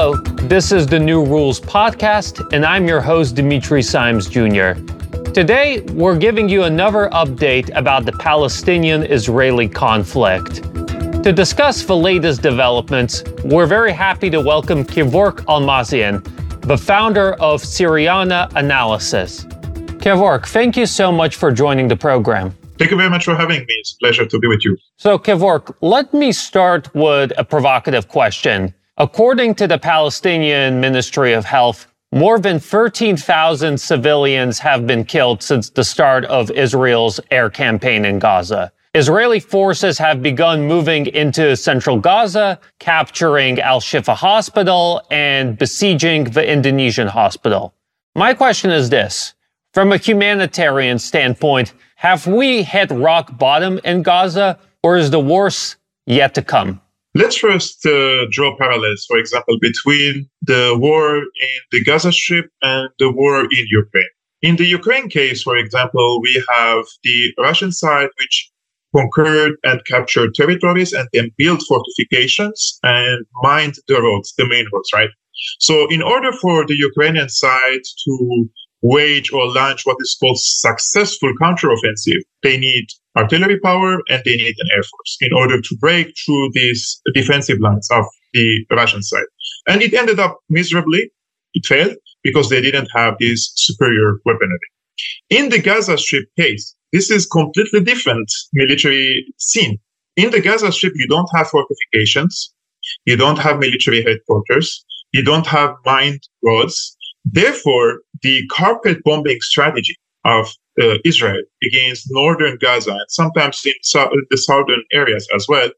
Hello, this is the New Rules Podcast, and I'm your host, Dimitri Simes Jr. Today, we're giving you another update about the Palestinian Israeli conflict. To discuss the latest developments, we're very happy to welcome Kevork Almassian, the founder of Syriana Analysis. Kevork, thank you so much for joining the program. Thank you very much for having me. It's a pleasure to be with you. So, Kevork, let me start with a provocative question. According to the Palestinian Ministry of Health, more than 13,000 civilians have been killed since the start of Israel's air campaign in Gaza. Israeli forces have begun moving into central Gaza, capturing Al Shifa Hospital and besieging the Indonesian hospital. My question is this From a humanitarian standpoint, have we hit rock bottom in Gaza, or is the worst yet to come? Let's first uh, draw parallels, for example, between the war in the Gaza Strip and the war in Ukraine. In the Ukraine case, for example, we have the Russian side, which conquered and captured territories and then built fortifications and mined the roads, the main roads, right? So in order for the Ukrainian side to wage or launch what is called successful counteroffensive, they need artillery power and they need an air force in order to break through these defensive lines of the Russian side. And it ended up miserably. It failed because they didn't have this superior weaponry. In the Gaza Strip case, this is completely different military scene. In the Gaza Strip, you don't have fortifications. You don't have military headquarters. You don't have mined roads. Therefore, the carpet bombing strategy of uh, Israel against northern Gaza and sometimes in so- the southern areas as well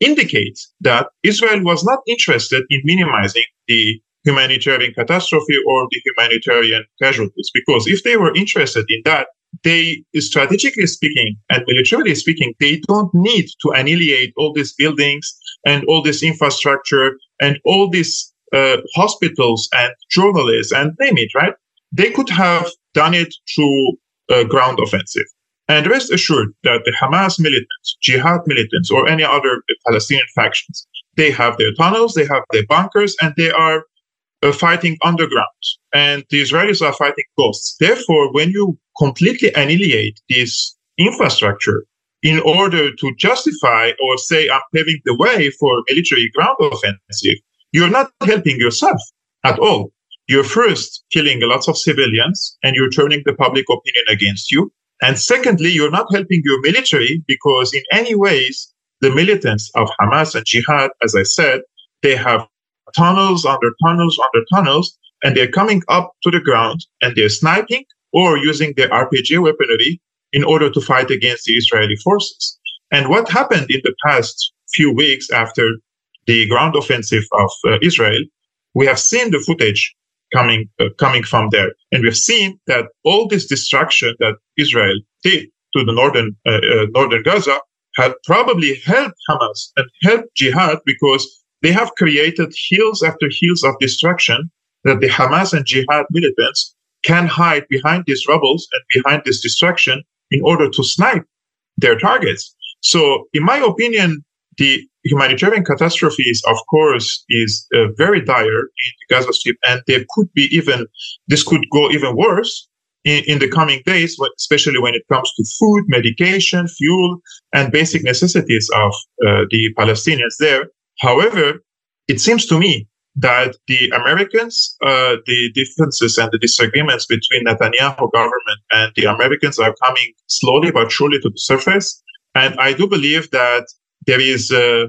indicates that Israel was not interested in minimizing the humanitarian catastrophe or the humanitarian casualties. Because if they were interested in that, they, strategically speaking and militarily speaking, they don't need to annihilate all these buildings and all this infrastructure and all these uh, hospitals and journalists and name it, right? They could have done it through a ground offensive. And rest assured that the Hamas militants, jihad militants, or any other Palestinian factions, they have their tunnels, they have their bunkers, and they are uh, fighting underground. And the Israelis are fighting ghosts. Therefore, when you completely annihilate this infrastructure in order to justify or say, I'm paving the way for military ground offensive, you're not helping yourself at all. You're first killing lots of civilians and you're turning the public opinion against you. And secondly, you're not helping your military because in any ways, the militants of Hamas and Jihad, as I said, they have tunnels under tunnels under tunnels, and they're coming up to the ground and they're sniping or using their RPG weaponry in order to fight against the Israeli forces. And what happened in the past few weeks after the ground offensive of uh, Israel, we have seen the footage coming uh, coming from there, and we've seen that all this destruction that Israel did to the northern uh, uh northern Gaza had probably helped Hamas and helped Jihad because they have created hills after hills of destruction that the Hamas and Jihad militants can hide behind these rubbles and behind this destruction in order to snipe their targets. So, in my opinion, the humanitarian catastrophes, of course, is uh, very dire in the Gaza Strip, and there could be even this could go even worse in, in the coming days, especially when it comes to food, medication, fuel, and basic necessities of uh, the Palestinians there. However, it seems to me that the Americans, uh, the differences and the disagreements between Netanyahu government and the Americans are coming slowly but surely to the surface. And I do believe that there is, uh,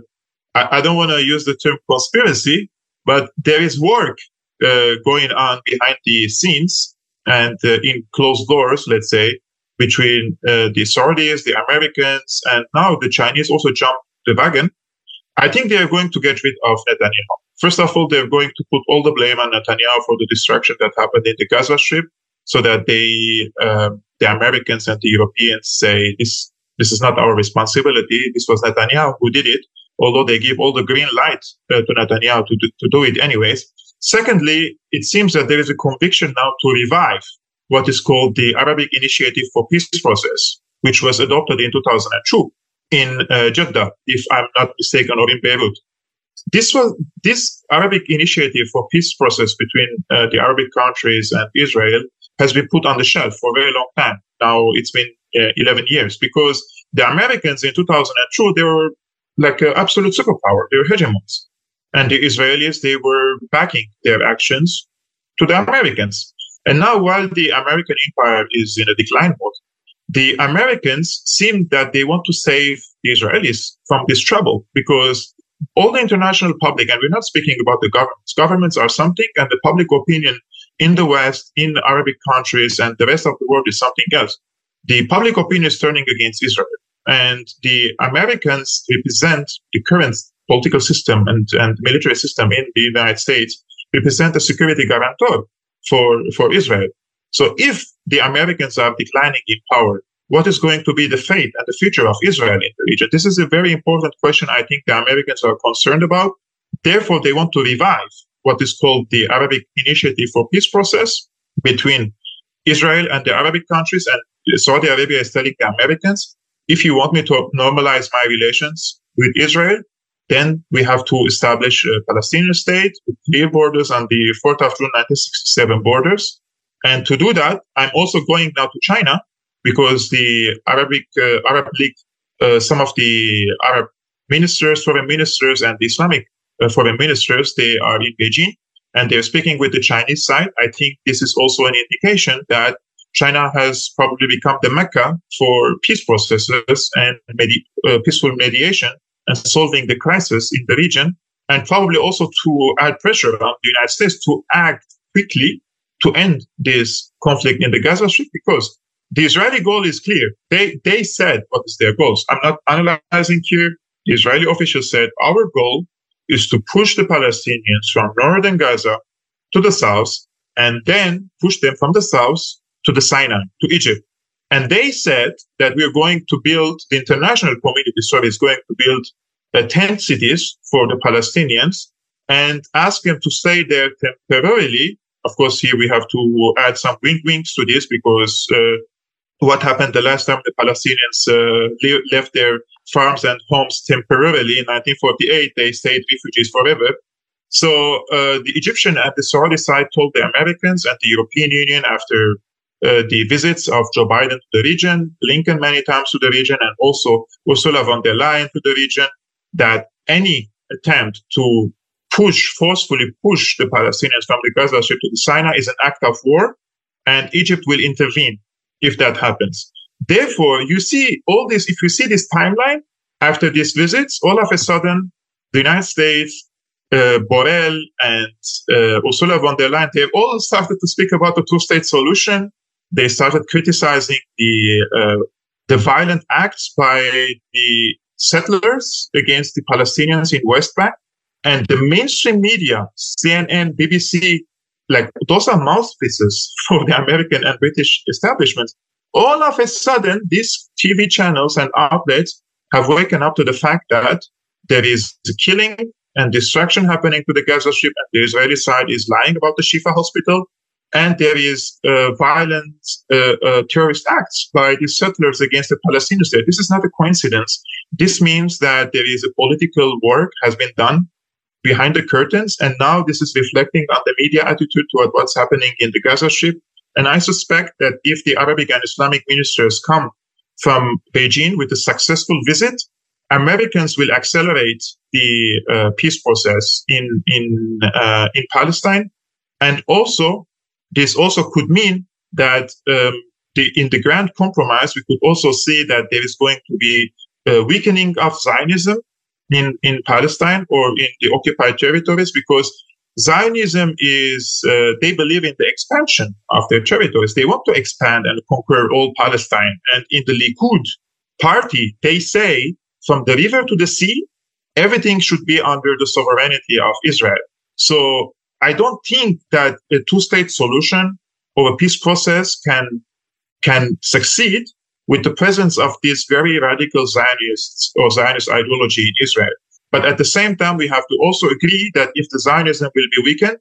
I, I, don't want to use the term conspiracy, but there is work uh, going on behind the scenes and uh, in closed doors, let's say, between uh, the Saudis, the Americans, and now the Chinese also jump the wagon. I think they are going to get rid of Netanyahu. First of all, they're going to put all the blame on Netanyahu for the destruction that happened in the Gaza Strip, so that they, um, the Americans and the Europeans say this this is not our responsibility. This was Netanyahu who did it, although they give all the green light uh, to Netanyahu to do, to do it anyways. Secondly, it seems that there is a conviction now to revive what is called the Arabic Initiative for Peace process, which was adopted in 2002 in uh, Jeddah, if I'm not mistaken, or in Beirut. this was this Arabic initiative for peace process between uh, the Arabic countries and Israel has been put on the shelf for a very long time. Now it's been uh, 11 years because the Americans in 2002 they were like an absolute superpower. They were hegemons, and the Israelis they were backing their actions to the Americans. And now, while the American empire is in a decline mode, the Americans seem that they want to save the Israelis from this trouble because all the international public, and we're not speaking about the governments, governments are something, and the public opinion in the West, in Arabic countries, and the rest of the world is something else. The public opinion is turning against Israel. And the Americans represent the current political system and, and military system in the United States, represent a security guarantor for, for Israel. So if the Americans are declining in power, what is going to be the fate and the future of Israel in the region? This is a very important question I think the Americans are concerned about. Therefore, they want to revive what is called the Arabic Initiative for Peace process between Israel and the Arabic countries. And Saudi Arabia is telling the Americans, if you want me to normalize my relations with Israel, then we have to establish a Palestinian state with clear borders on the 4th of June 1967 borders. And to do that, I'm also going now to China because the Arabic uh, Arab League, uh, some of the Arab ministers, foreign ministers, and the Islamic uh, foreign ministers, they are in Beijing and they're speaking with the Chinese side. I think this is also an indication that China has probably become the mecca for peace processes and medi- uh, peaceful mediation and solving the crisis in the region, and probably also to add pressure on the United States to act quickly to end this conflict in the Gaza Strip because the Israeli goal is clear. They they said what is their goals. I'm not analyzing here. The Israeli officials said our goal is to push the Palestinians from northern Gaza to the south and then push them from the south to the Sinai, to Egypt. And they said that we are going to build, the international community, sorry, is going to build uh, tent cities for the Palestinians and ask them to stay there temporarily. Of course, here we have to add some wing wings to this because uh, what happened the last time the Palestinians uh, left their farms and homes temporarily in 1948, they stayed refugees forever. So uh, the Egyptian and the Saudi side told the Americans and the European Union after uh, the visits of Joe Biden to the region, Blinken many times to the region, and also Ursula von der Leyen to the region, that any attempt to push, forcefully push the Palestinians from the Gaza Strip to the Sinai is an act of war, and Egypt will intervene if that happens. Therefore, you see all this, if you see this timeline after these visits, all of a sudden, the United States, uh, Borrell and uh, Ursula von der Leyen, they've all started to speak about the two-state solution. They started criticizing the uh, the violent acts by the settlers against the Palestinians in West Bank. And the mainstream media, CNN, BBC, like those are mouthpieces for the American and British establishments. All of a sudden, these TV channels and outlets have waken up to the fact that there is killing and destruction happening to the Gaza Strip, and the Israeli side is lying about the Shifa hospital, and there is uh, violent uh, uh, terrorist acts by the settlers against the Palestinian state. This is not a coincidence. This means that there is a political work has been done behind the curtains, and now this is reflecting on the media attitude toward what's happening in the Gaza Strip. And I suspect that if the Arabic and Islamic ministers come from Beijing with a successful visit, Americans will accelerate the uh, peace process in in uh, in Palestine, and also this also could mean that um, the, in the grand compromise we could also see that there is going to be a weakening of Zionism in in Palestine or in the occupied territories because Zionism is uh, they believe in the expansion of their territories. They want to expand and conquer all Palestine. And in the Likud party, they say from the river to the sea, everything should be under the sovereignty of Israel. So I don't think that a two-state solution or a peace process can can succeed with the presence of this very radical Zionists or Zionist ideology in Israel. But at the same time, we have to also agree that if the Zionism will be weakened,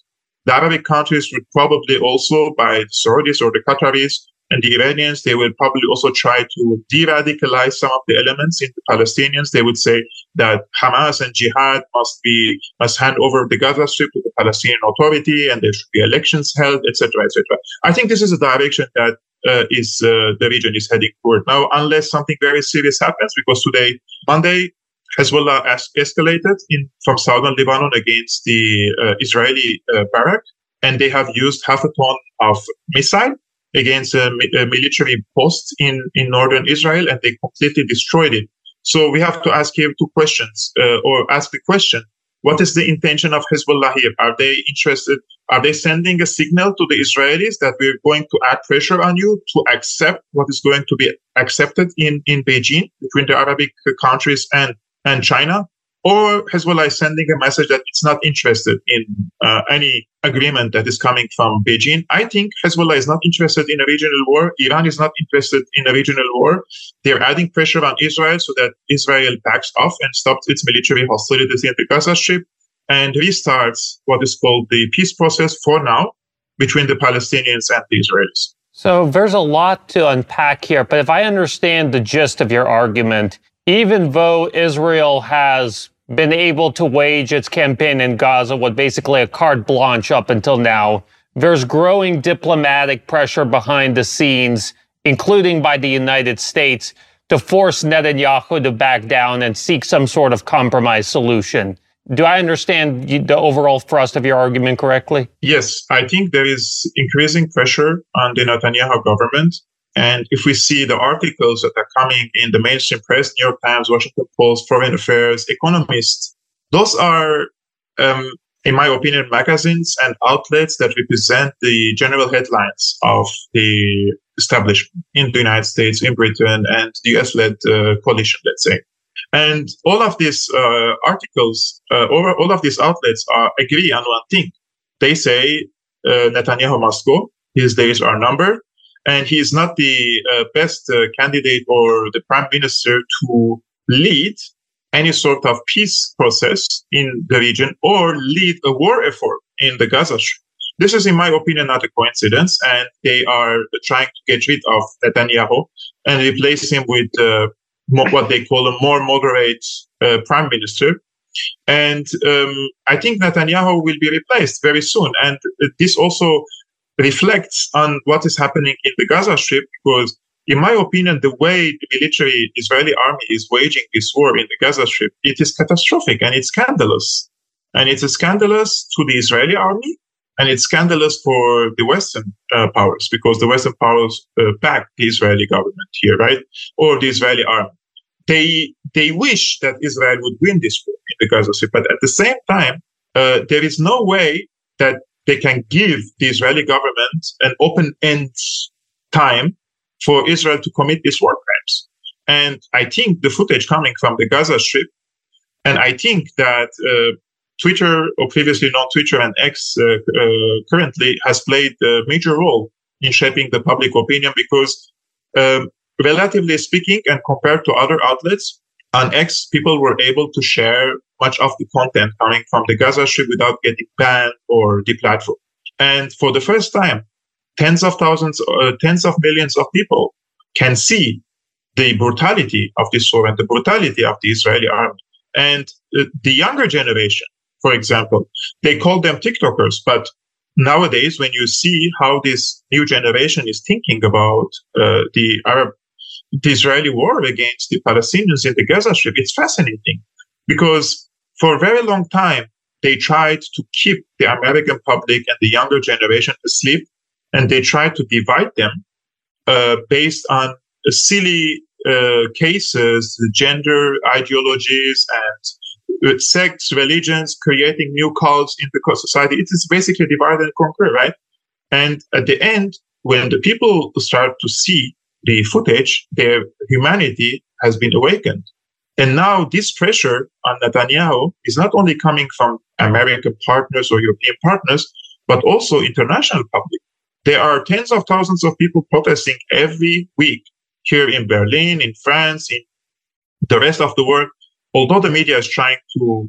the Arabic countries would probably also, by the Saudis or the Qataris, and the Iranians, they will probably also try to de-radicalize some of the elements in the Palestinians. They would say that Hamas and Jihad must be must hand over the Gaza Strip to the Palestinian Authority, and there should be elections held, etc., etc. I think this is a direction that uh, is uh, the region is heading toward now, unless something very serious happens. Because today, Monday, Hezbollah has escalated in from southern Lebanon against the uh, Israeli uh, barrack, and they have used half a ton of missile against a, a, military post in, in northern Israel, and they completely destroyed it. So we have to ask here two questions, uh, or ask the question: What is the intention of Hezbollah here? Are they interested? Are they sending a signal to the Israelis that we're going to add pressure on you to accept what is going to be accepted in in Beijing between the Arabic countries and and China? Or Hezbollah is sending a message that it's not interested in uh, any agreement that is coming from Beijing. I think Hezbollah is not interested in a regional war. Iran is not interested in a regional war. They're adding pressure on Israel so that Israel backs off and stops its military hostilities in the Gaza Strip and restarts what is called the peace process for now between the Palestinians and the Israelis. So there's a lot to unpack here, but if I understand the gist of your argument, even though Israel has been able to wage its campaign in Gaza with basically a carte blanche up until now. There's growing diplomatic pressure behind the scenes, including by the United States, to force Netanyahu to back down and seek some sort of compromise solution. Do I understand the overall thrust of your argument correctly? Yes, I think there is increasing pressure on the Netanyahu government and if we see the articles that are coming in the mainstream press, New York Times, Washington Post, Foreign Affairs, Economist, those are, um, in my opinion, magazines and outlets that represent the general headlines of the establishment in the United States, in Britain, and the US led uh, coalition, let's say. And all of these uh, articles, uh, all, all of these outlets are, agree on one thing. They say uh, Netanyahu must go. His days are numbered and he is not the uh, best uh, candidate or the prime minister to lead any sort of peace process in the region or lead a war effort in the Gaza Strip. This is, in my opinion, not a coincidence, and they are trying to get rid of Netanyahu and replace him with uh, what they call a more moderate uh, prime minister. And um, I think Netanyahu will be replaced very soon. And this also reflects on what is happening in the Gaza Strip because in my opinion, the way the military Israeli army is waging this war in the Gaza Strip, it is catastrophic and it's scandalous. And it's scandalous to the Israeli army and it's scandalous for the Western uh, powers because the Western powers uh, back the Israeli government here, right? Or the Israeli army. They, they wish that Israel would win this war in the Gaza Strip, but at the same time, uh, there is no way that they can give the Israeli government an open end time for Israel to commit these war crimes. And I think the footage coming from the Gaza Strip, and I think that uh, Twitter, or previously known Twitter and X, uh, uh, currently has played a major role in shaping the public opinion because, um, relatively speaking, and compared to other outlets, on X, people were able to share much of the content coming from the Gaza Strip without getting banned or deplatformed. And for the first time, tens of thousands, uh, tens of millions of people can see the brutality of this war and the brutality of the Israeli army. And uh, the younger generation, for example, they call them TikTokers, but nowadays, when you see how this new generation is thinking about uh, the Arab, the Israeli war against the Palestinians in the Gaza Strip, it's fascinating because for a very long time, they tried to keep the American public and the younger generation asleep, and they tried to divide them uh, based on silly uh, cases, gender ideologies, and sects, religions, creating new cults in the society. It is basically divide and conquer, right? And at the end, when the people start to see the footage, their humanity has been awakened. And now this pressure on Netanyahu is not only coming from American partners or European partners, but also international public. There are tens of thousands of people protesting every week here in Berlin, in France, in the rest of the world. Although the media is trying to,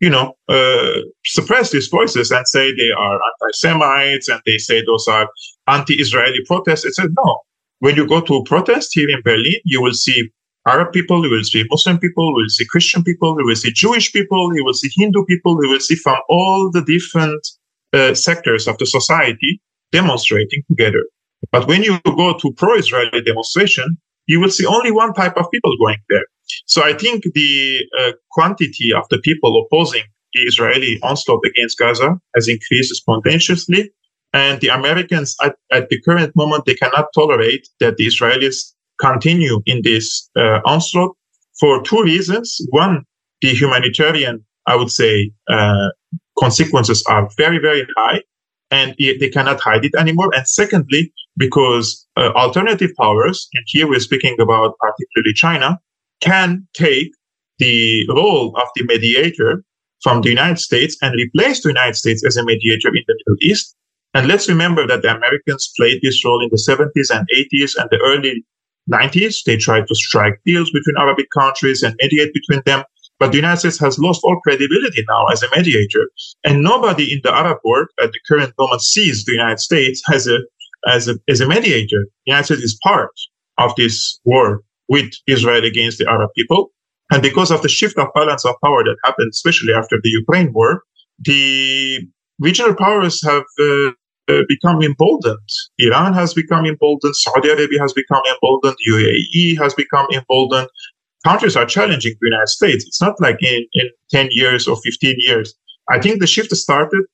you know, uh, suppress these voices and say they are anti-Semites and they say those are anti-Israeli protests, it says no. When you go to a protest here in Berlin, you will see Arab people, you will see Muslim people, you will see Christian people, you will see Jewish people, you will see Hindu people, you will see from all the different uh, sectors of the society demonstrating together. But when you go to pro-Israeli demonstration, you will see only one type of people going there. So I think the uh, quantity of the people opposing the Israeli onslaught against Gaza has increased spontaneously. And the Americans at, at the current moment, they cannot tolerate that the Israelis continue in this uh, onslaught for two reasons. One, the humanitarian, I would say, uh, consequences are very, very high and they cannot hide it anymore. And secondly, because uh, alternative powers, and here we're speaking about particularly China, can take the role of the mediator from the United States and replace the United States as a mediator in the Middle East. And let's remember that the Americans played this role in the 70s and 80s and the early 90s. They tried to strike deals between Arabic countries and mediate between them. But the United States has lost all credibility now as a mediator. And nobody in the Arab world at the current moment sees the United States as a, as a, as a mediator. The United States is part of this war with Israel against the Arab people. And because of the shift of balance of power that happened, especially after the Ukraine war, the regional powers have uh, uh, become emboldened. Iran has become emboldened. Saudi Arabia has become emboldened. UAE has become emboldened. Countries are challenging the United States. It's not like in, in 10 years or 15 years. I think the shift started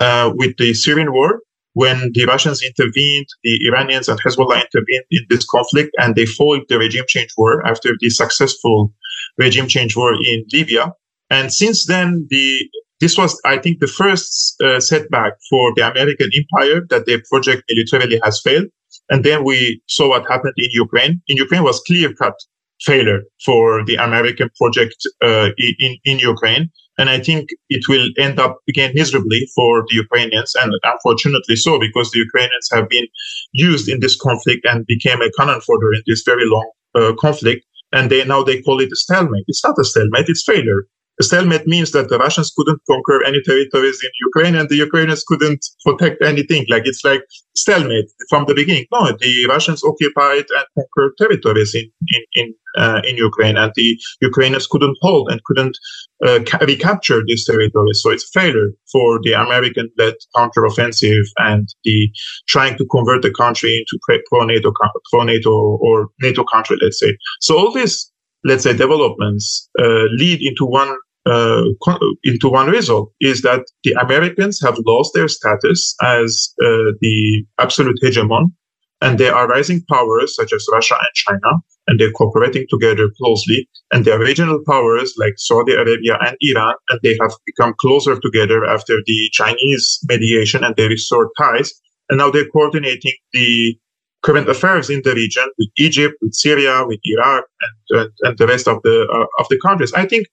uh, with the Syrian war when the Russians intervened, the Iranians and Hezbollah intervened in this conflict, and they foiled the regime change war after the successful regime change war in Libya. And since then, the this was, I think, the first uh, setback for the American empire that their project militarily has failed. And then we saw what happened in Ukraine. In Ukraine was clear cut failure for the American project uh, in, in Ukraine. And I think it will end up again miserably for the Ukrainians, and unfortunately so, because the Ukrainians have been used in this conflict and became a cannon fodder in this very long uh, conflict. And they now they call it a stalemate. It's not a stalemate; it's failure. A stalemate means that the Russians couldn't conquer any territories in Ukraine and the Ukrainians couldn't protect anything. Like it's like stalemate from the beginning. No, the Russians occupied and conquered territories in in in, uh, in Ukraine, and the Ukrainians couldn't hold and couldn't uh, ca- recapture these territories. So it's a failure for the American-led counteroffensive and the trying to convert the country into pro NATO pro NATO or NATO country, let's say. So all these let's say developments uh, lead into one uh, into one result is that the Americans have lost their status as uh, the absolute hegemon, and there are rising powers such as Russia and China, and they're cooperating together closely. And there are regional powers like Saudi Arabia and Iran, and they have become closer together after the Chinese mediation, and they restored ties. And now they're coordinating the current affairs in the region with Egypt, with Syria, with Iraq, and, and, and the rest of the uh, of the countries. I think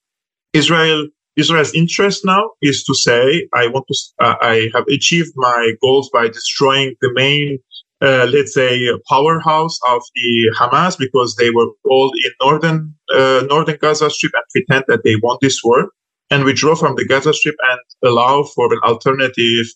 Israel Israel's interest now is to say, I want to, uh, I have achieved my goals by destroying the main, uh, let's say, powerhouse of the Hamas because they were all in northern, uh, northern Gaza Strip and pretend that they want this war and withdraw from the Gaza Strip and allow for an alternative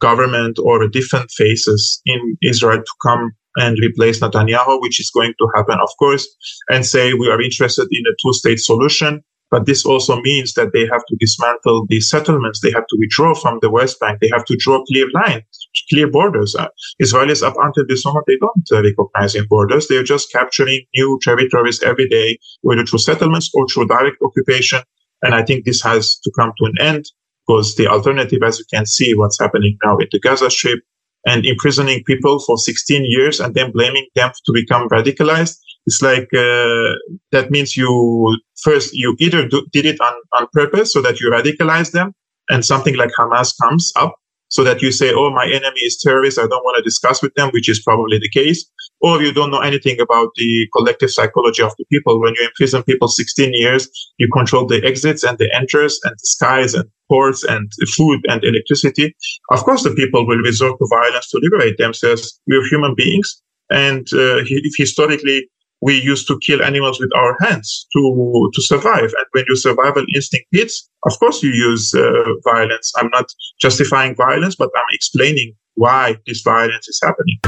government or different faces in Israel to come and replace Netanyahu, which is going to happen, of course, and say we are interested in a two-state solution but this also means that they have to dismantle the settlements. They have to withdraw from the West Bank. They have to draw clear lines, clear borders. Uh, Israelis, up until this moment, they don't uh, recognize borders. They're just capturing new territories every day, whether through settlements or through direct occupation. And I think this has to come to an end because the alternative, as you can see, what's happening now in the Gaza Strip and imprisoning people for 16 years and then blaming them to become radicalized it's like uh, that means you first you either do, did it on, on purpose so that you radicalize them and something like Hamas comes up so that you say, oh, my enemy is terrorist. I don't want to discuss with them, which is probably the case. Or you don't know anything about the collective psychology of the people. When you imprison people 16 years, you control the exits and the enters and the skies and ports and food and electricity. Of course, the people will resort to violence to liberate themselves. We're human beings. And uh, if historically we used to kill animals with our hands to to survive. And when your survival instinct hits, of course you use uh, violence. I'm not justifying violence, but I'm explaining why this violence is happening.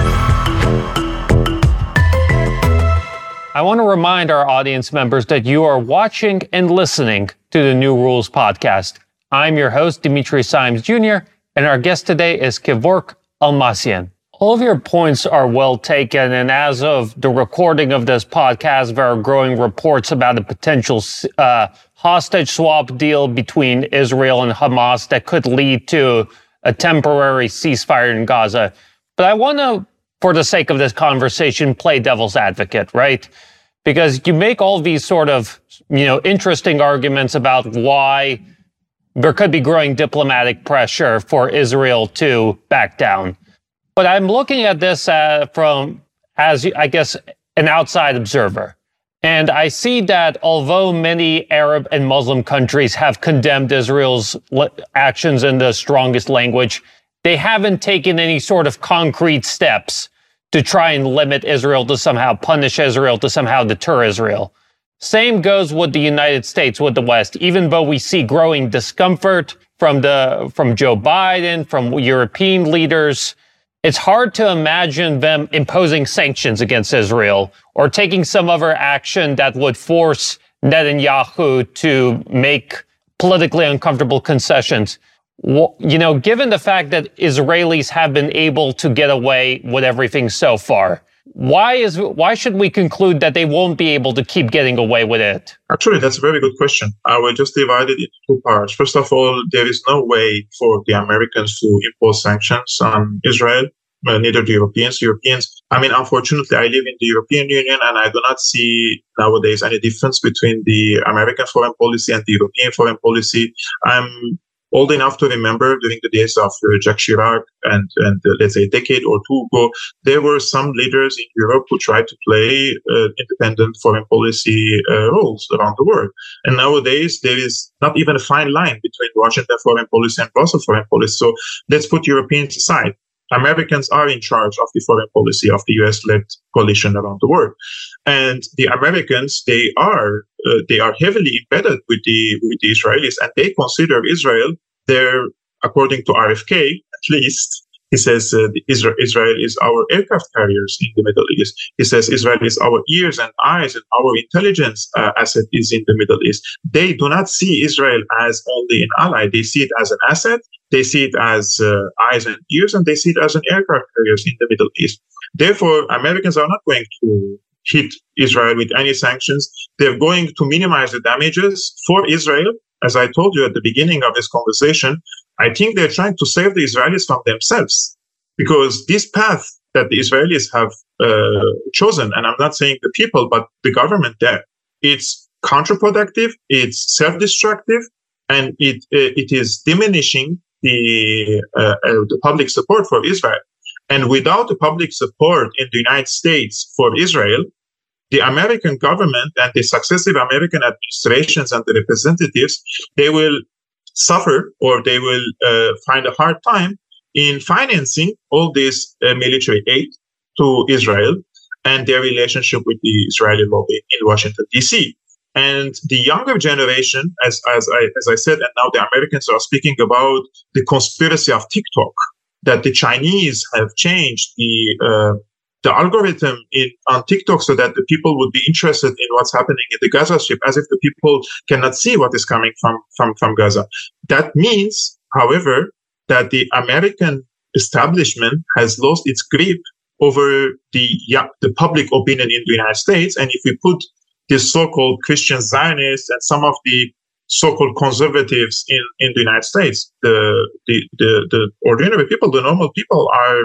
I want to remind our audience members that you are watching and listening to the New Rules podcast. I'm your host, Dimitri Simes Jr., and our guest today is Kevork Almassian. All of your points are well taken, and as of the recording of this podcast, there are growing reports about a potential uh, hostage swap deal between Israel and Hamas that could lead to a temporary ceasefire in Gaza. But I want to, for the sake of this conversation, play devil's advocate, right? Because you make all these sort of, you know, interesting arguments about why there could be growing diplomatic pressure for Israel to back down. But I'm looking at this uh, from, as I guess, an outside observer. And I see that although many Arab and Muslim countries have condemned Israel's actions in the strongest language, they haven't taken any sort of concrete steps to try and limit Israel, to somehow punish Israel, to somehow deter Israel. Same goes with the United States, with the West. Even though we see growing discomfort from the from Joe Biden, from European leaders, it's hard to imagine them imposing sanctions against Israel or taking some other action that would force Netanyahu to make politically uncomfortable concessions. You know, given the fact that Israelis have been able to get away with everything so far, why is why should we conclude that they won't be able to keep getting away with it? Actually, that's a very good question. I will just divide it into two parts. First of all, there is no way for the Americans to impose sanctions on Israel. Neither the Europeans. Europeans, I mean, unfortunately, I live in the European Union and I do not see nowadays any difference between the American foreign policy and the European foreign policy. I'm old enough to remember during the days of uh, Jacques Chirac and, and uh, let's say a decade or two ago, there were some leaders in Europe who tried to play uh, independent foreign policy uh, roles around the world. And nowadays, there is not even a fine line between Washington foreign policy and Brussels foreign policy. So let's put Europeans aside. Americans are in charge of the foreign policy of the US-led coalition around the world, and the Americans they are uh, they are heavily embedded with the with the Israelis, and they consider Israel their, according to RFK at least, he says uh, Israel, Israel is our aircraft carriers in the Middle East. He says Israel is our ears and eyes and our intelligence uh, asset is in the Middle East. They do not see Israel as only an ally. They see it as an asset. They see it as uh, eyes and ears, and they see it as an aircraft carriers in the Middle East. Therefore, Americans are not going to hit Israel with any sanctions. They're going to minimize the damages for Israel. As I told you at the beginning of this conversation, I think they're trying to save the Israelis from themselves because this path that the Israelis have uh, chosen, and I'm not saying the people, but the government there, it's counterproductive, it's self-destructive, and it uh, it is diminishing the uh, uh, the public support for Israel. And without the public support in the United States for Israel, the American government and the successive American administrations and the representatives, they will suffer or they will uh, find a hard time in financing all this uh, military aid to Israel and their relationship with the Israeli lobby in Washington, D.C. And the younger generation, as, as, I, as I said, and now the Americans are speaking about the conspiracy of TikTok, that the Chinese have changed the uh, the algorithm in, on TikTok so that the people would be interested in what's happening in the Gaza Strip, as if the people cannot see what is coming from, from, from Gaza. That means, however, that the American establishment has lost its grip over the, yeah, the public opinion in the United States. And if we put the so-called Christian Zionists and some of the so-called conservatives in, in the United States, the, the, the, the ordinary people, the normal people are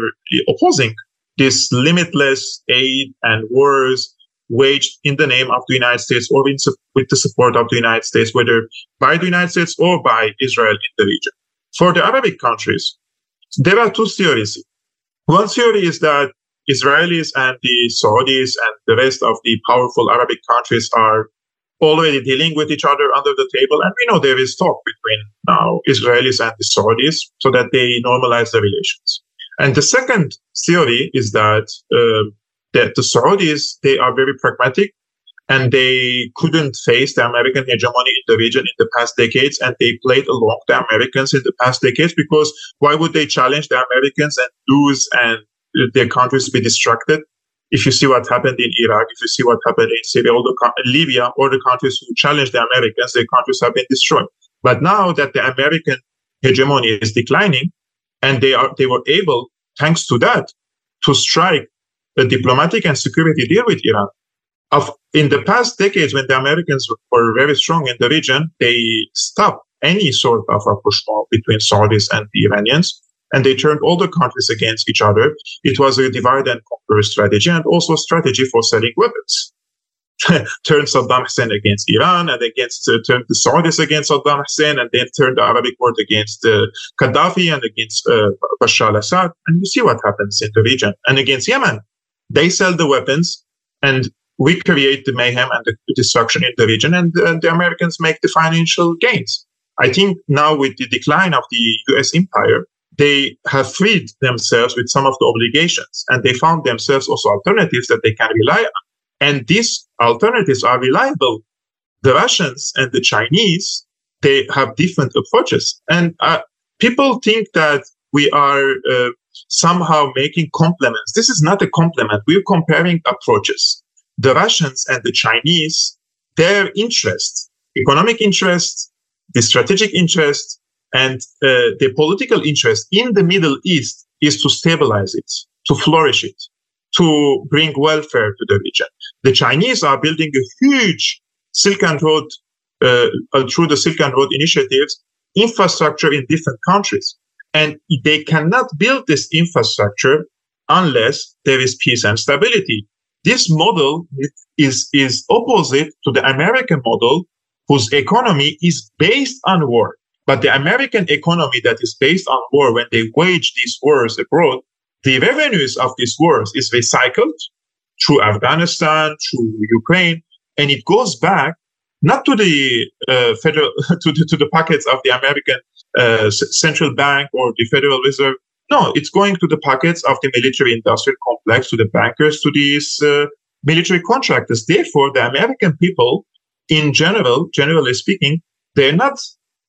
opposing this limitless aid and wars waged in the name of the United States or in, with the support of the United States, whether by the United States or by Israel in the region. For the Arabic countries, there are two theories. One theory is that Israelis and the Saudis and the rest of the powerful Arabic countries are already dealing with each other under the table. And we know there is talk between now Israelis and the Saudis so that they normalize the relations. And the second theory is that, uh, that the Saudis, they are very pragmatic and they couldn't face the American hegemony in the region in the past decades, and they played along the Americans in the past decades because why would they challenge the Americans and lose and their countries be distracted if you see what happened in Iraq, if you see what happened in Syria, all the Libya, all the countries who challenged the Americans, their countries have been destroyed. But now that the American hegemony is declining, and they are they were able, thanks to that, to strike a diplomatic and security deal with Iran. Of in the past decades, when the Americans were very strong in the region, they stopped any sort of rapprochement between Saudis and the Iranians and they turned all the countries against each other. It was a divide and conquer strategy and also a strategy for selling weapons. turned Saddam Hussein against Iran and against uh, turned the Saudis against Saddam Hussein and then turned the Arabic world against uh, Gaddafi and against uh, Bashar al-Assad. And you see what happens in the region and against Yemen. They sell the weapons and we create the mayhem and the destruction in the region and uh, the Americans make the financial gains. I think now with the decline of the US empire, they have freed themselves with some of the obligations and they found themselves also alternatives that they can rely on. And these alternatives are reliable. The Russians and the Chinese, they have different approaches. And uh, people think that we are uh, somehow making compliments. This is not a compliment. We're comparing approaches. The Russians and the Chinese, their interests, economic interests, the strategic interest, and uh, the political interest in the Middle East is to stabilize it, to flourish it, to bring welfare to the region. The Chinese are building a huge Silk Road, uh, uh, through the Silk Road initiatives, infrastructure in different countries. And they cannot build this infrastructure unless there is peace and stability. This model is, is opposite to the American model, whose economy is based on war. But the American economy that is based on war, when they wage these wars abroad, the revenues of these wars is recycled through Afghanistan, through Ukraine, and it goes back not to the uh, federal to the, to the pockets of the American uh, central bank or the Federal Reserve. No, it's going to the pockets of the military industrial complex, to the bankers, to these uh, military contractors. Therefore, the American people, in general, generally speaking, they're not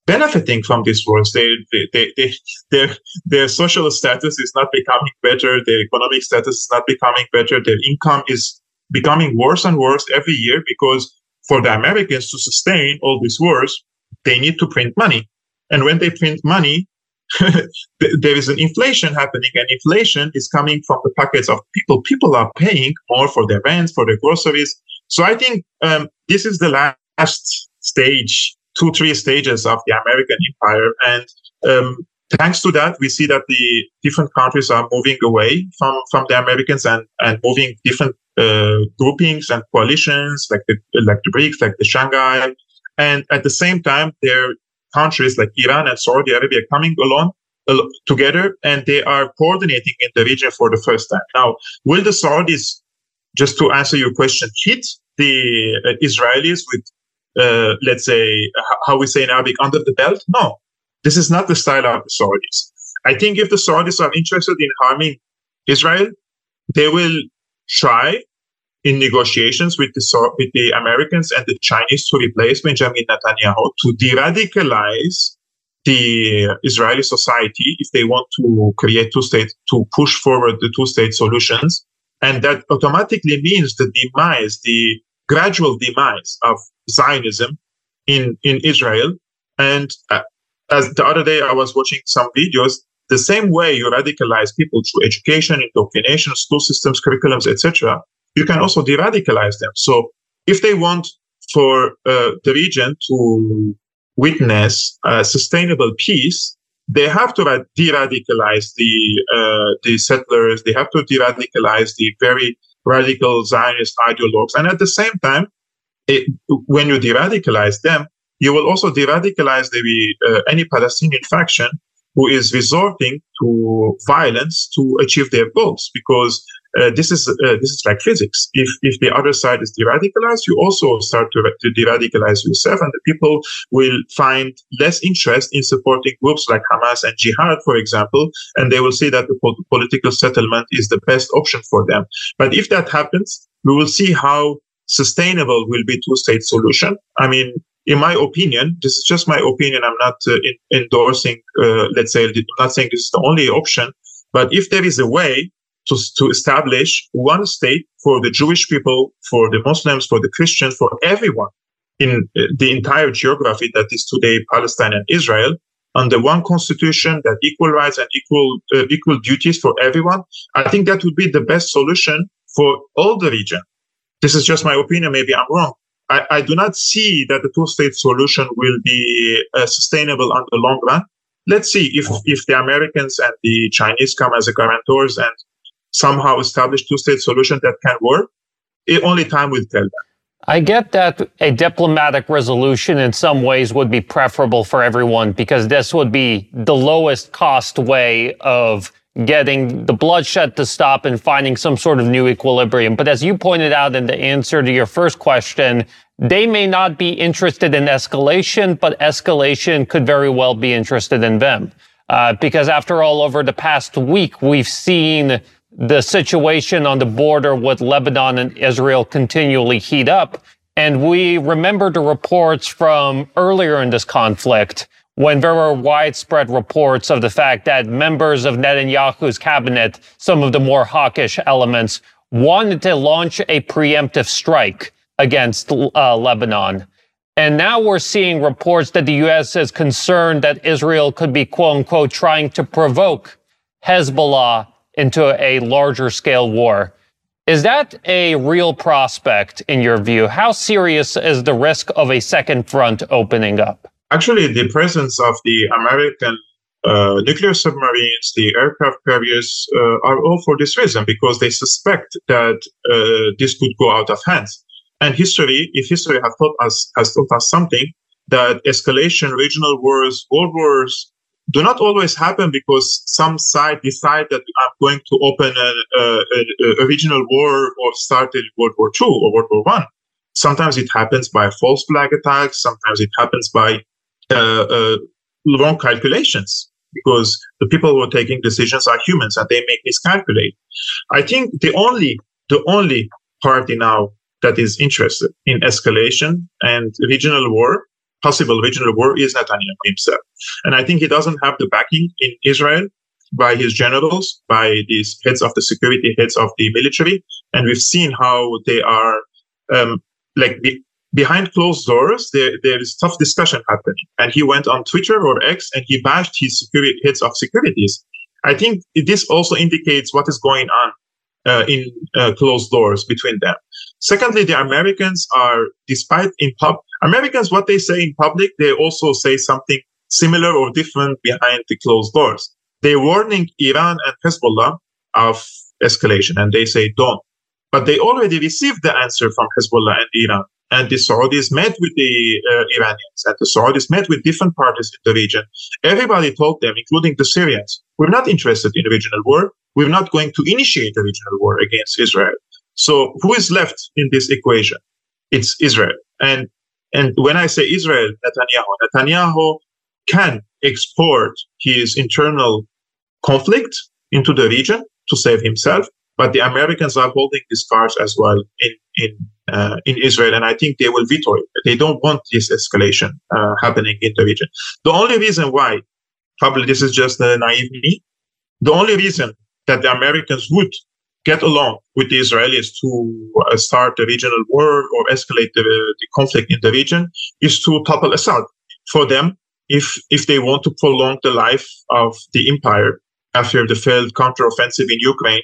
benefiting from these wars. They, they, they, they, their, their social status is not becoming better. Their economic status is not becoming better. Their income is becoming worse and worse every year because for the Americans to sustain all these wars, they need to print money. And when they print money, there is an inflation happening and inflation is coming from the pockets of people. People are paying more for their rent, for their groceries. So I think um, this is the last stage two, three stages of the American empire. And um, thanks to that, we see that the different countries are moving away from, from the Americans and, and moving different uh, groupings and coalitions like the, like the BRICS, like the Shanghai. And at the same time, there are countries like Iran and Saudi Arabia coming along uh, together and they are coordinating in the region for the first time. Now, will the Saudis, just to answer your question, hit the uh, Israelis with uh, let's say, how we say in Arabic, under the belt. No, this is not the style of the Saudis. I think if the Saudis are interested in harming Israel, they will try in negotiations with the, with the Americans and the Chinese to replace Benjamin Netanyahu to de-radicalize the Israeli society if they want to create two states, to push forward the two state solutions. And that automatically means the demise, the gradual demise of Zionism in, in Israel. And uh, as the other day, I was watching some videos. The same way you radicalize people through education, indoctrination, school systems, curriculums, etc., you can also de-radicalize them. So if they want for uh, the region to witness sustainable peace, they have to de-radicalize the uh, the settlers. They have to de-radicalize the very radical Zionist ideologues, and at the same time, it, when you de-radicalize them, you will also de-radicalize the, uh, any Palestinian faction who is resorting to violence to achieve their goals. Because uh, this is uh, this is like physics. If if the other side is de-radicalized, you also start to, to de-radicalize yourself, and the people will find less interest in supporting groups like Hamas and Jihad, for example, and they will see that the po- political settlement is the best option for them. But if that happens, we will see how sustainable will be two-state solution. I mean, in my opinion, this is just my opinion. I'm not uh, in, endorsing, uh, let's say, I'm not saying this is the only option, but if there is a way to, to establish one state for the Jewish people, for the Muslims, for the Christians, for everyone in uh, the entire geography that is today Palestine and Israel under one constitution that equal rights and equal uh, equal duties for everyone. I think that would be the best solution for all the region. This is just my opinion. Maybe I'm wrong. I, I do not see that the two-state solution will be uh, sustainable on the long run. Let's see if if the Americans and the Chinese come as a guarantors and somehow establish two-state solution that can work. It, only time will tell that. I get that a diplomatic resolution in some ways would be preferable for everyone because this would be the lowest cost way of getting the bloodshed to stop and finding some sort of new equilibrium. But as you pointed out in the answer to your first question, they may not be interested in escalation, but escalation could very well be interested in them. Uh, because after all, over the past week, we've seen the situation on the border with Lebanon and Israel continually heat up. And we remember the reports from earlier in this conflict when there were widespread reports of the fact that members of Netanyahu's cabinet, some of the more hawkish elements, wanted to launch a preemptive strike against uh, Lebanon. And now we're seeing reports that the U.S. is concerned that Israel could be, quote unquote, trying to provoke Hezbollah into a larger scale war. Is that a real prospect in your view? How serious is the risk of a second front opening up? Actually, the presence of the American uh, nuclear submarines, the aircraft carriers, uh, are all for this reason because they suspect that uh, this could go out of hand. And history, if history has taught us has taught us something, that escalation, regional wars, world wars, do not always happen because some side decide that I'm going to open a, a, a regional war or start a World War II or World War One. Sometimes it happens by false flag attacks. Sometimes it happens by uh, uh, wrong calculations because the people who are taking decisions are humans and they make miscalculate. I think the only the only party now that is interested in escalation and regional war possible regional war is Netanyahu himself. And I think he doesn't have the backing in Israel by his generals, by these heads of the security, heads of the military. And we've seen how they are, um, like be, behind closed doors, there, there is tough discussion happening. And he went on Twitter or X and he bashed his security, heads of securities. I think this also indicates what is going on uh, in uh, closed doors between them. Secondly, the Americans are, despite in pub, Americans, what they say in public, they also say something similar or different behind the closed doors. They're warning Iran and Hezbollah of escalation and they say don't. But they already received the answer from Hezbollah and Iran. And the Saudis met with the uh, Iranians and the Saudis met with different parties in the region. Everybody told them, including the Syrians, we're not interested in regional war. We're not going to initiate a regional war against Israel. So who is left in this equation? It's Israel. And and when I say Israel, Netanyahu, Netanyahu can export his internal conflict into the region to save himself, but the Americans are holding these cards as well in in uh, in Israel, and I think they will veto it. They don't want this escalation uh, happening in the region. The only reason why, probably this is just the naive me, the only reason that the Americans would get along with the Israelis to uh, start a regional war or escalate the, the, conflict in the region is to topple Assad. For them, if if they want to prolong the life of the empire after the failed counteroffensive in Ukraine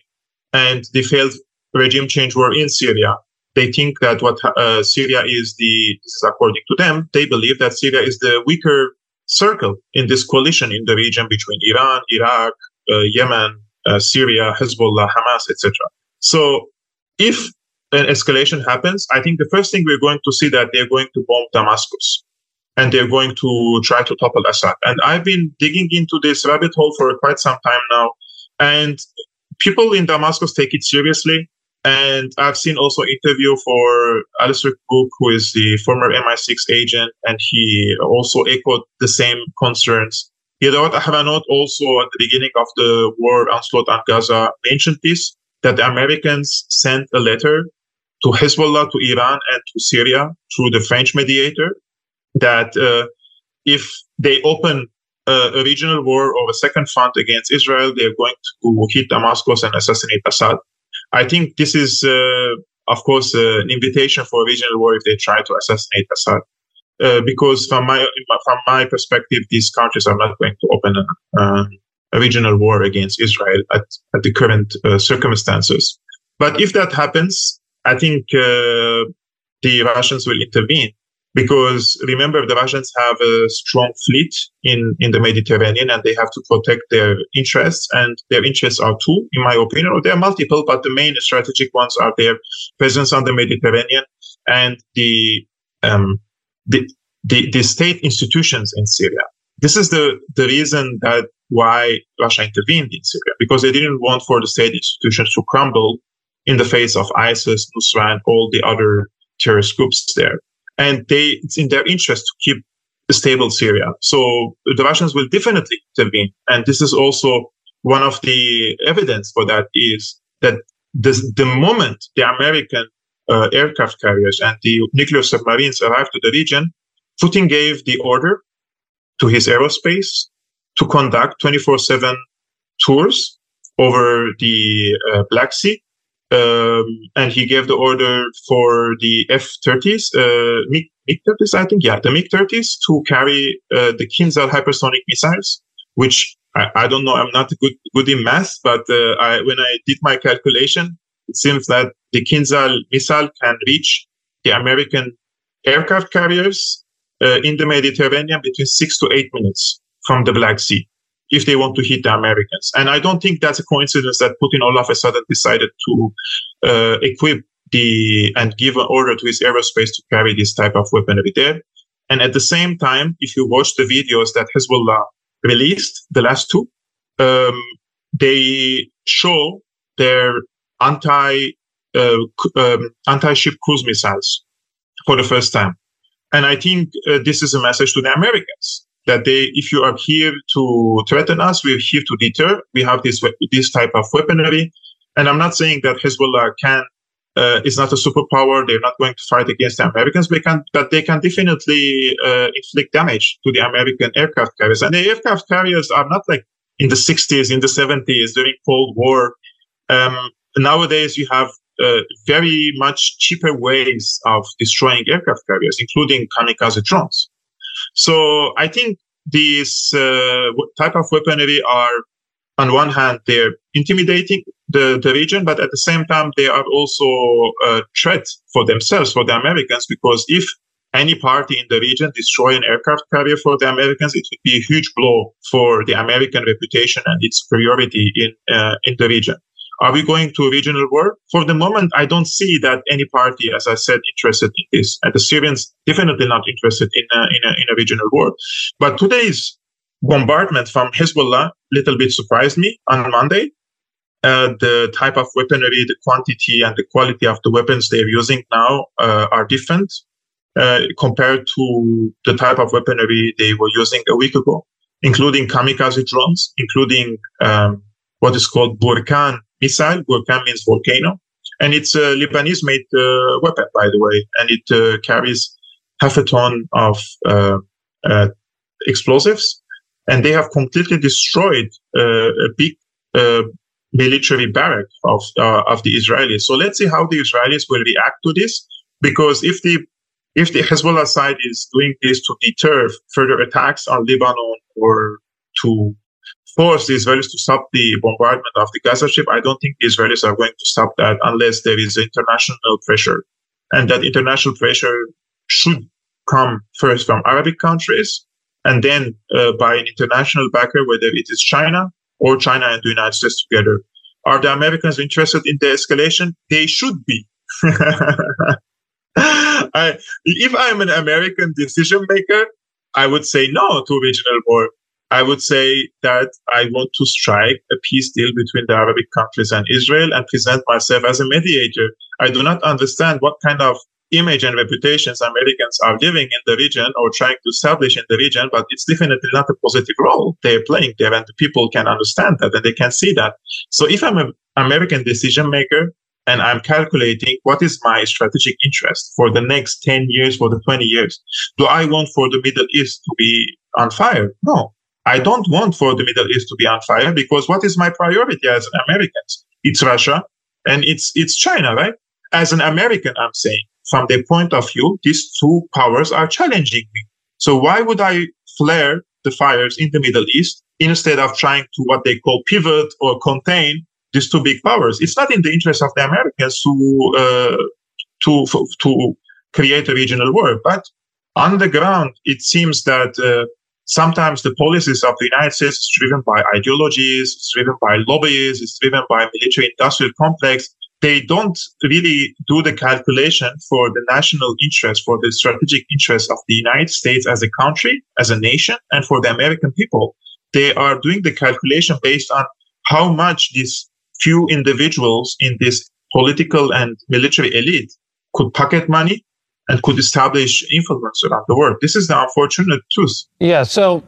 and the failed regime change war in Syria, they think that what uh, Syria is the this is according to them, they believe that Syria is the weaker circle in this coalition in the region between Iran, Iraq, uh, Yemen, uh, Syria, Hezbollah, Hamas, etc. So if an escalation happens, I think the first thing we're going to see that they're going to bomb Damascus and they're going to try to topple Assad. And I've been digging into this rabbit hole for quite some time now. And people in Damascus take it seriously. And I've seen also interview for Alastair Crooke, who is the former MI6 agent, and he also echoed the same concerns. Yedioth Ahronoth also at the beginning of the war onslaught on Gaza mentioned this, that the Americans sent a letter to Hezbollah, to Iran, and to Syria through the French mediator that uh, if they open uh, a regional war or a second front against Israel. They're going to hit Damascus and assassinate Assad. I think this is, uh, of course, uh, an invitation for a regional war if they try to assassinate Assad. Uh, because from my from my perspective, these countries are not going to open a, uh, a regional war against Israel at, at the current uh, circumstances. But if that happens, I think the Russians will intervene. Because remember the Russians have a strong fleet in, in the Mediterranean and they have to protect their interests. And their interests are two, in my opinion, or there are multiple, but the main strategic ones are their presence on the Mediterranean and the, um, the, the, the state institutions in Syria. This is the, the reason that why Russia intervened in Syria, because they didn't want for the state institutions to crumble in the face of ISIS, Nusra, and all the other terrorist groups there and they it's in their interest to keep a stable Syria. So the Russians will definitely intervene, and this is also one of the evidence for that is that this, the moment the American uh, aircraft carriers and the nuclear submarines arrived to the region, Putin gave the order to his aerospace to conduct 24/7 tours over the uh, Black Sea um, and he gave the order for the F-30s, uh, MiG, MiG-30s, I think, yeah, the MiG-30s to carry uh, the Kinzhal hypersonic missiles, which I, I, don't know, I'm not good good in math, but uh, I, when I did my calculation, it seems that the Kinzhal missile can reach the American aircraft carriers uh, in the Mediterranean between six to eight minutes from the Black Sea if they want to hit the Americans. And I don't think that's a coincidence that Putin all of a sudden decided to uh, equip the and give an order to his aerospace to carry this type of weaponry there. And at the same time, if you watch the videos that Hezbollah released, the last two, um, they show their anti uh, um, anti-ship cruise missiles for the first time. And I think uh, this is a message to the Americans that they, if you are here to threaten us, we're here to deter. We have this this type of weaponry, and I'm not saying that Hezbollah can uh, is not a superpower. They're not going to fight against the Americans, but, can, but they can definitely uh, inflict damage to the American aircraft carriers. And the aircraft carriers are not like in the 60s, in the 70s during Cold War. Um, nowadays, you have uh, very much cheaper ways of destroying aircraft carriers, including kamikaze drones. So I think these uh, type of weaponry are, on one hand, they're intimidating the, the region, but at the same time, they are also a threat for themselves, for the Americans, because if any party in the region destroy an aircraft carrier for the Americans, it would be a huge blow for the American reputation and its superiority in uh, in the region. Are we going to a regional war? For the moment, I don't see that any party, as I said, interested in this. And the Syrians definitely not interested in a, in a, in a regional war. But today's bombardment from Hezbollah little bit surprised me on Monday. Uh, the type of weaponry, the quantity and the quality of the weapons they're using now uh, are different uh, compared to the type of weaponry they were using a week ago, including kamikaze drones, including um, what is called Burkan missile. Burkan means volcano. And it's a Lebanese made uh, weapon, by the way. And it uh, carries half a ton of uh, explosives. And they have completely destroyed a big military barrack of, of the Israelis. So let's see how the Israelis will react to this. Because if the if the Hezbollah side is doing this to deter further attacks on Lebanon or to force the Israelis to stop the bombardment of the Gaza Strip, I don't think the Israelis are going to stop that unless there is international pressure. And that international pressure should come first from Arabic countries and then uh, by an international backer, whether it is China or China and the United States together. Are the Americans interested in the escalation? They should be. I, if I'm an American decision maker, I would say no to regional war. I would say that I want to strike a peace deal between the Arabic countries and Israel and present myself as a mediator. I do not understand what kind of image and reputations Americans are living in the region or trying to establish in the region, but it's definitely not a positive role they're playing there, and the people can understand that and they can see that. So if I'm an American decision maker and I'm calculating what is my strategic interest for the next 10 years, for the 20 years, do I want for the Middle East to be on fire? No. I don't want for the Middle East to be on fire because what is my priority as an American? It's Russia and it's it's China, right? As an American, I'm saying from their point of view, these two powers are challenging me. So why would I flare the fires in the Middle East instead of trying to what they call pivot or contain these two big powers? It's not in the interest of the Americans to uh, to to create a regional war, but on the ground, it seems that uh, sometimes the policies of the United States is driven by ideologies, it's driven by lobbies, it's driven by military industrial complex. They don't really do the calculation for the national interest, for the strategic interest of the United States as a country, as a nation, and for the American people. They are doing the calculation based on how much these few individuals in this political and military elite could pocket money and could establish influence around the world. This is the unfortunate truth. Yeah. So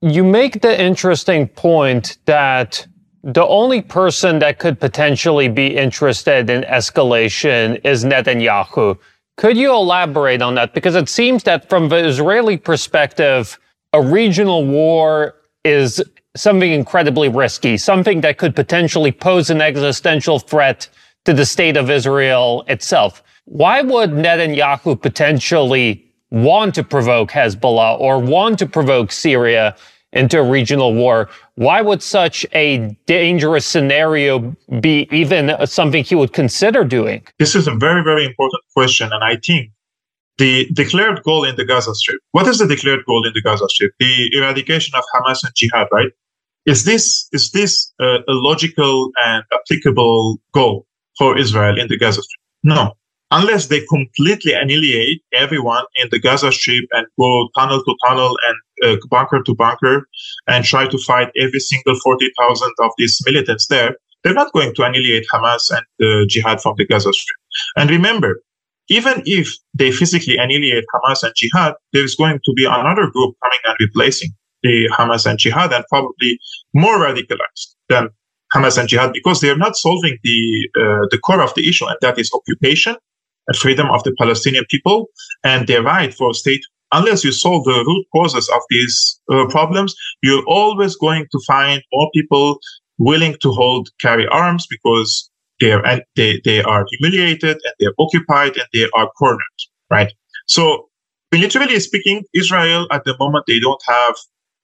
you make the interesting point that the only person that could potentially be interested in escalation is Netanyahu. Could you elaborate on that? Because it seems that from the Israeli perspective, a regional war is something incredibly risky, something that could potentially pose an existential threat to the state of Israel itself. Why would Netanyahu potentially want to provoke Hezbollah or want to provoke Syria into a regional war? Why would such a dangerous scenario be even something he would consider doing? This is a very, very important question. And I think the declared goal in the Gaza Strip, what is the declared goal in the Gaza Strip? The eradication of Hamas and Jihad, right? Is this, is this a logical and applicable goal for Israel in the Gaza Strip? No unless they completely annihilate everyone in the Gaza Strip and go tunnel to tunnel and uh, bunker to bunker and try to fight every single 40,000 of these militants there, they're not going to annihilate Hamas and the jihad from the Gaza Strip. And remember, even if they physically annihilate Hamas and jihad, there's going to be another group coming and replacing the Hamas and jihad and probably more radicalized than Hamas and jihad because they are not solving the uh, the core of the issue, and that is occupation freedom of the Palestinian people and their right for a state. Unless you solve the root causes of these uh, problems, you're always going to find more people willing to hold carry arms because they are they, they are humiliated and they're occupied and they are cornered, right? So militarily speaking, Israel at the moment they don't have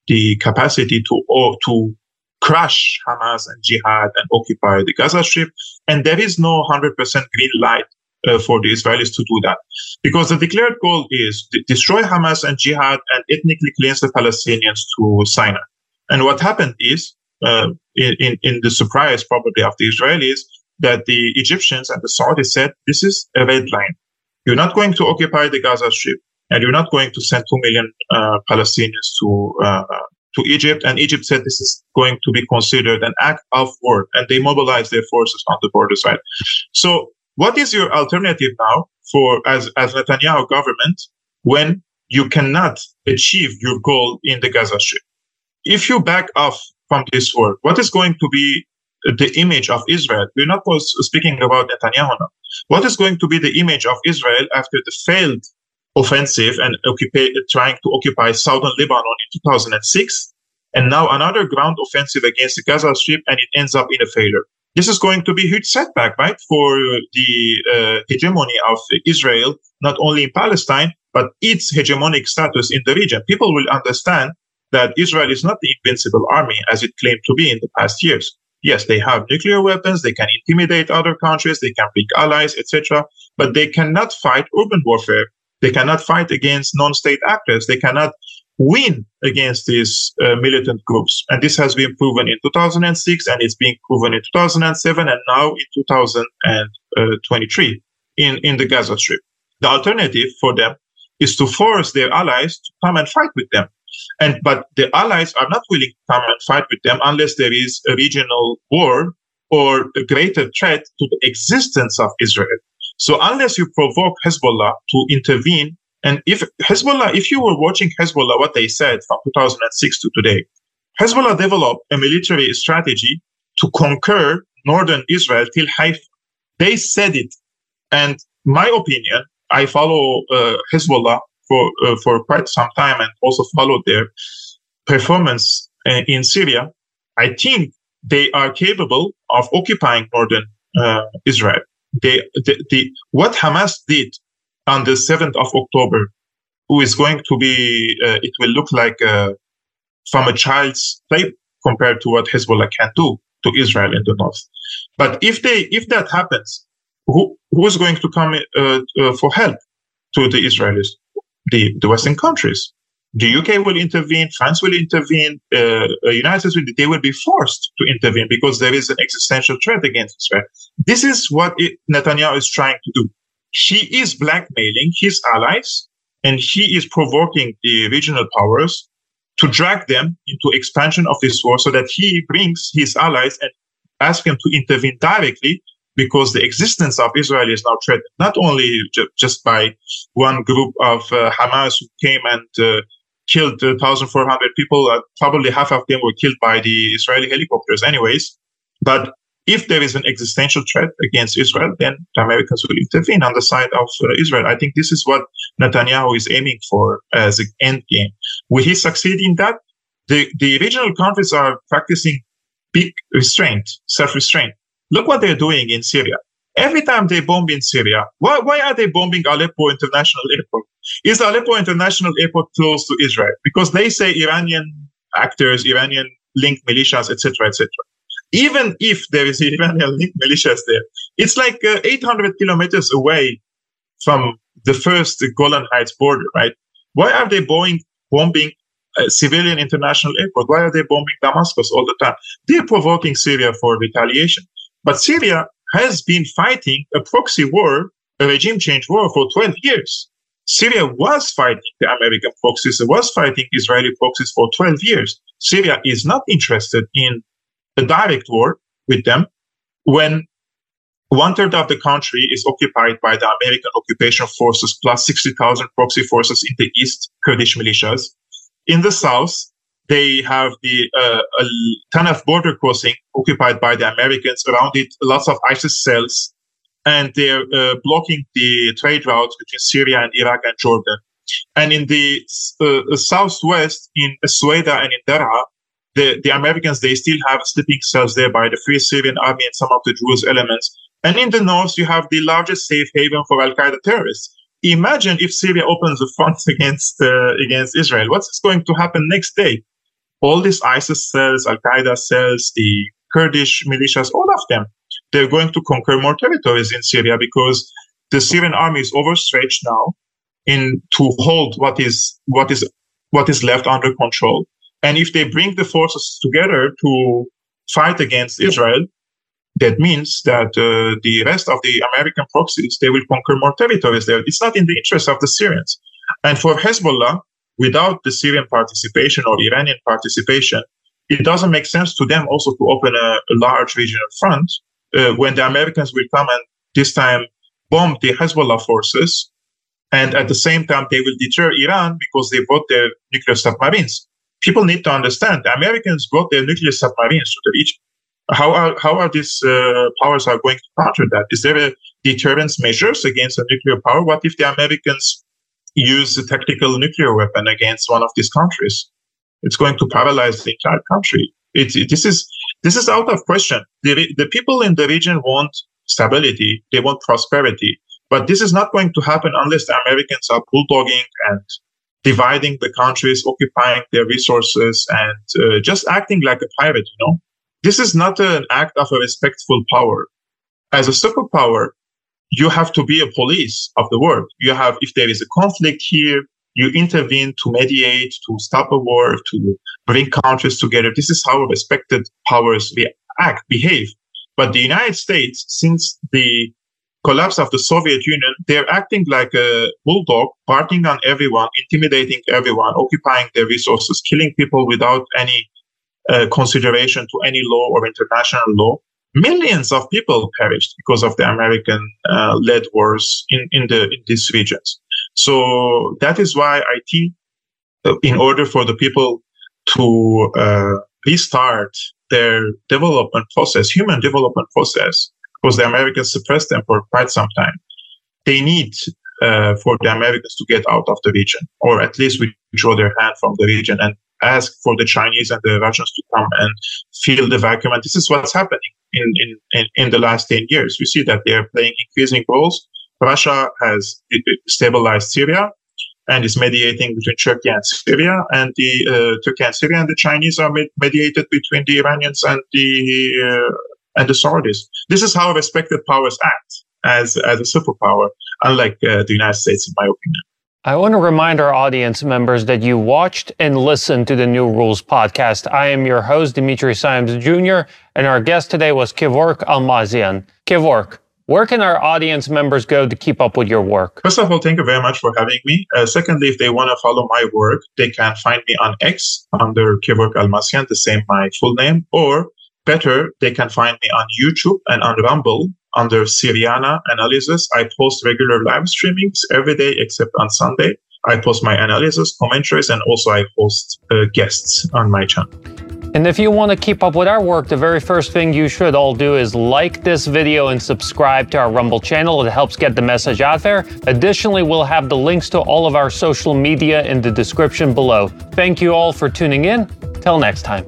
the capacity to or to crush Hamas and Jihad and occupy the Gaza Strip, and there is no 100% green light uh, for the Israelis to do that. Because the declared goal is to destroy Hamas and jihad and ethnically cleanse the Palestinians to Sinai. And what happened is, uh, in, in the surprise probably of the Israelis, that the Egyptians and the Saudis said, this is a red line. You're not going to occupy the Gaza Strip and you're not going to send 2 million uh, Palestinians to uh, to Egypt, and Egypt said this is going to be considered an act of war, and they mobilized their forces on the border side. So what is your alternative now for as, as Netanyahu government when you cannot achieve your goal in the Gaza Strip? If you back off from this war, what is going to be the image of Israel? We're not speaking about Netanyahu now. What is going to be the image of Israel after the failed offensive and trying to occupy southern Lebanon in 2006, and now another ground offensive against the Gaza Strip, and it ends up in a failure? This is going to be a huge setback, right, for the uh, hegemony of Israel, not only in Palestine, but its hegemonic status in the region. People will understand that Israel is not the invincible army as it claimed to be in the past years. Yes, they have nuclear weapons, they can intimidate other countries, they can bring allies, etc., but they cannot fight urban warfare. They cannot fight against non-state actors. They cannot win against these uh, militant groups. And this has been proven in 2006 and it's being proven in 2007 and now in 2023 in, in the Gaza Strip. The alternative for them is to force their allies to come and fight with them. And but the allies are not willing to come and fight with them unless there is a regional war or a greater threat to the existence of Israel. So unless you provoke Hezbollah to intervene and if Hezbollah, if you were watching Hezbollah, what they said from 2006 to today, Hezbollah developed a military strategy to conquer northern Israel till Haifa. They said it. And my opinion, I follow uh, Hezbollah for uh, for quite some time and also followed their performance uh, in Syria, I think they are capable of occupying northern uh, Israel. They, the, the, what Hamas did on the 7th of October, who is going to be, uh, it will look like uh, from a child's play compared to what Hezbollah can do to Israel in the north. But if they, if that happens, who, who's going to come uh, uh, for help to the Israelis? The, the Western countries. The UK will intervene, France will intervene, uh, United States will, they will be forced to intervene because there is an existential threat against Israel. This is what it, Netanyahu is trying to do. He is blackmailing his allies and he is provoking the regional powers to drag them into expansion of this war so that he brings his allies and asks them to intervene directly because the existence of Israel is now threatened, not only ju- just by one group of uh, Hamas who came and uh, killed 1,400 people. Uh, probably half of them were killed by the Israeli helicopters, anyways. But if there is an existential threat against Israel, then the Americans will intervene on the side of uh, Israel. I think this is what Netanyahu is aiming for as an end game. Will he succeed in that? The, the regional countries are practicing big restraint, self-restraint. Look what they're doing in Syria. Every time they bomb in Syria, why, why are they bombing Aleppo International Airport? Is Aleppo International Airport close to Israel? Because they say Iranian actors, Iranian linked militias, etc., etc. Even if there is Iranian militias there, it's like uh, 800 kilometers away from the first Golan Heights border, right? Why are they bombing, bombing a civilian international airport? Why are they bombing Damascus all the time? They're provoking Syria for retaliation. But Syria has been fighting a proxy war, a regime change war for 12 years. Syria was fighting the American proxies, it was fighting Israeli proxies for 12 years. Syria is not interested in a direct war with them when one third of the country is occupied by the American occupation forces plus 60,000 proxy forces in the east, Kurdish militias. In the south, they have the uh, of border crossing occupied by the Americans. Around it, lots of ISIS cells, and they're uh, blocking the trade routes between Syria and Iraq and Jordan. And in the uh, southwest, in Sueda and in Daraa, the, the Americans, they still have sleeping cells there by the Free Syrian Army and some of the Druze elements. And in the north, you have the largest safe haven for Al Qaeda terrorists. Imagine if Syria opens the front against uh, against Israel. What's going to happen next day? all these ISIS cells, Al Qaeda cells, the Kurdish militias, all of them, they're going to conquer more territories in Syria because the Syrian army is overstretched now in to hold what is what is what is left under control. And if they bring the forces together to fight against Israel, that means that uh, the rest of the American proxies they will conquer more territories there. It's not in the interest of the Syrians. And for Hezbollah, without the Syrian participation or Iranian participation, it doesn't make sense to them also to open a, a large regional front uh, when the Americans will come and this time bomb the Hezbollah forces. And at the same time, they will deter Iran because they bought their nuclear submarines. People need to understand the Americans brought their nuclear submarines to the region. How are, how are these uh, powers are going to counter that? Is there a deterrence measures against a nuclear power? What if the Americans use a tactical nuclear weapon against one of these countries. It's going to paralyze the entire country. It, it, this is this is out of question. The, the people in the region want stability, they want prosperity, but this is not going to happen unless the Americans are bulldogging and dividing the countries, occupying their resources, and uh, just acting like a pirate. You know, this is not an act of a respectful power. As a superpower, you have to be a police of the world. You have, if there is a conflict here, you intervene to mediate, to stop a war, to bring countries together. This is how respected powers act, behave. But the United States, since the collapse of the Soviet Union, they're acting like a bulldog, barking on everyone, intimidating everyone, occupying their resources, killing people without any uh, consideration to any law or international law millions of people perished because of the American uh, led wars in, in the in these regions. So that is why I think uh, in order for the people to uh, restart their development process, human development process, because the Americans suppressed them for quite some time, they need uh, for the Americans to get out of the region, or at least withdraw their hand from the region and ask for the Chinese and the Russians to come and fill the vacuum. And this is what's happening in, in, in, in the last 10 years. We see that they are playing increasing roles. Russia has stabilized Syria and is mediating between Turkey and Syria, and the uh, Turkey and Syria and the Chinese are med- mediated between the Iranians and the uh, and the Saudis. This is how respected powers act as as a superpower, unlike uh, the United States, in my opinion. I want to remind our audience members that you watched and listened to the New Rules podcast. I am your host, Dimitri Simes Jr., and our guest today was Kevork Almassian. Kevork, where can our audience members go to keep up with your work? First of all, thank you very much for having me. Uh, secondly, if they want to follow my work, they can find me on X under Kevork Almassian, the same my full name, or better, they can find me on YouTube and on Rumble under Syriana Analysis. I post regular live streamings every day except on Sunday. I post my analysis, commentaries, and also I host uh, guests on my channel. And if you want to keep up with our work, the very first thing you should all do is like this video and subscribe to our Rumble channel. It helps get the message out there. Additionally, we'll have the links to all of our social media in the description below. Thank you all for tuning in. Till next time.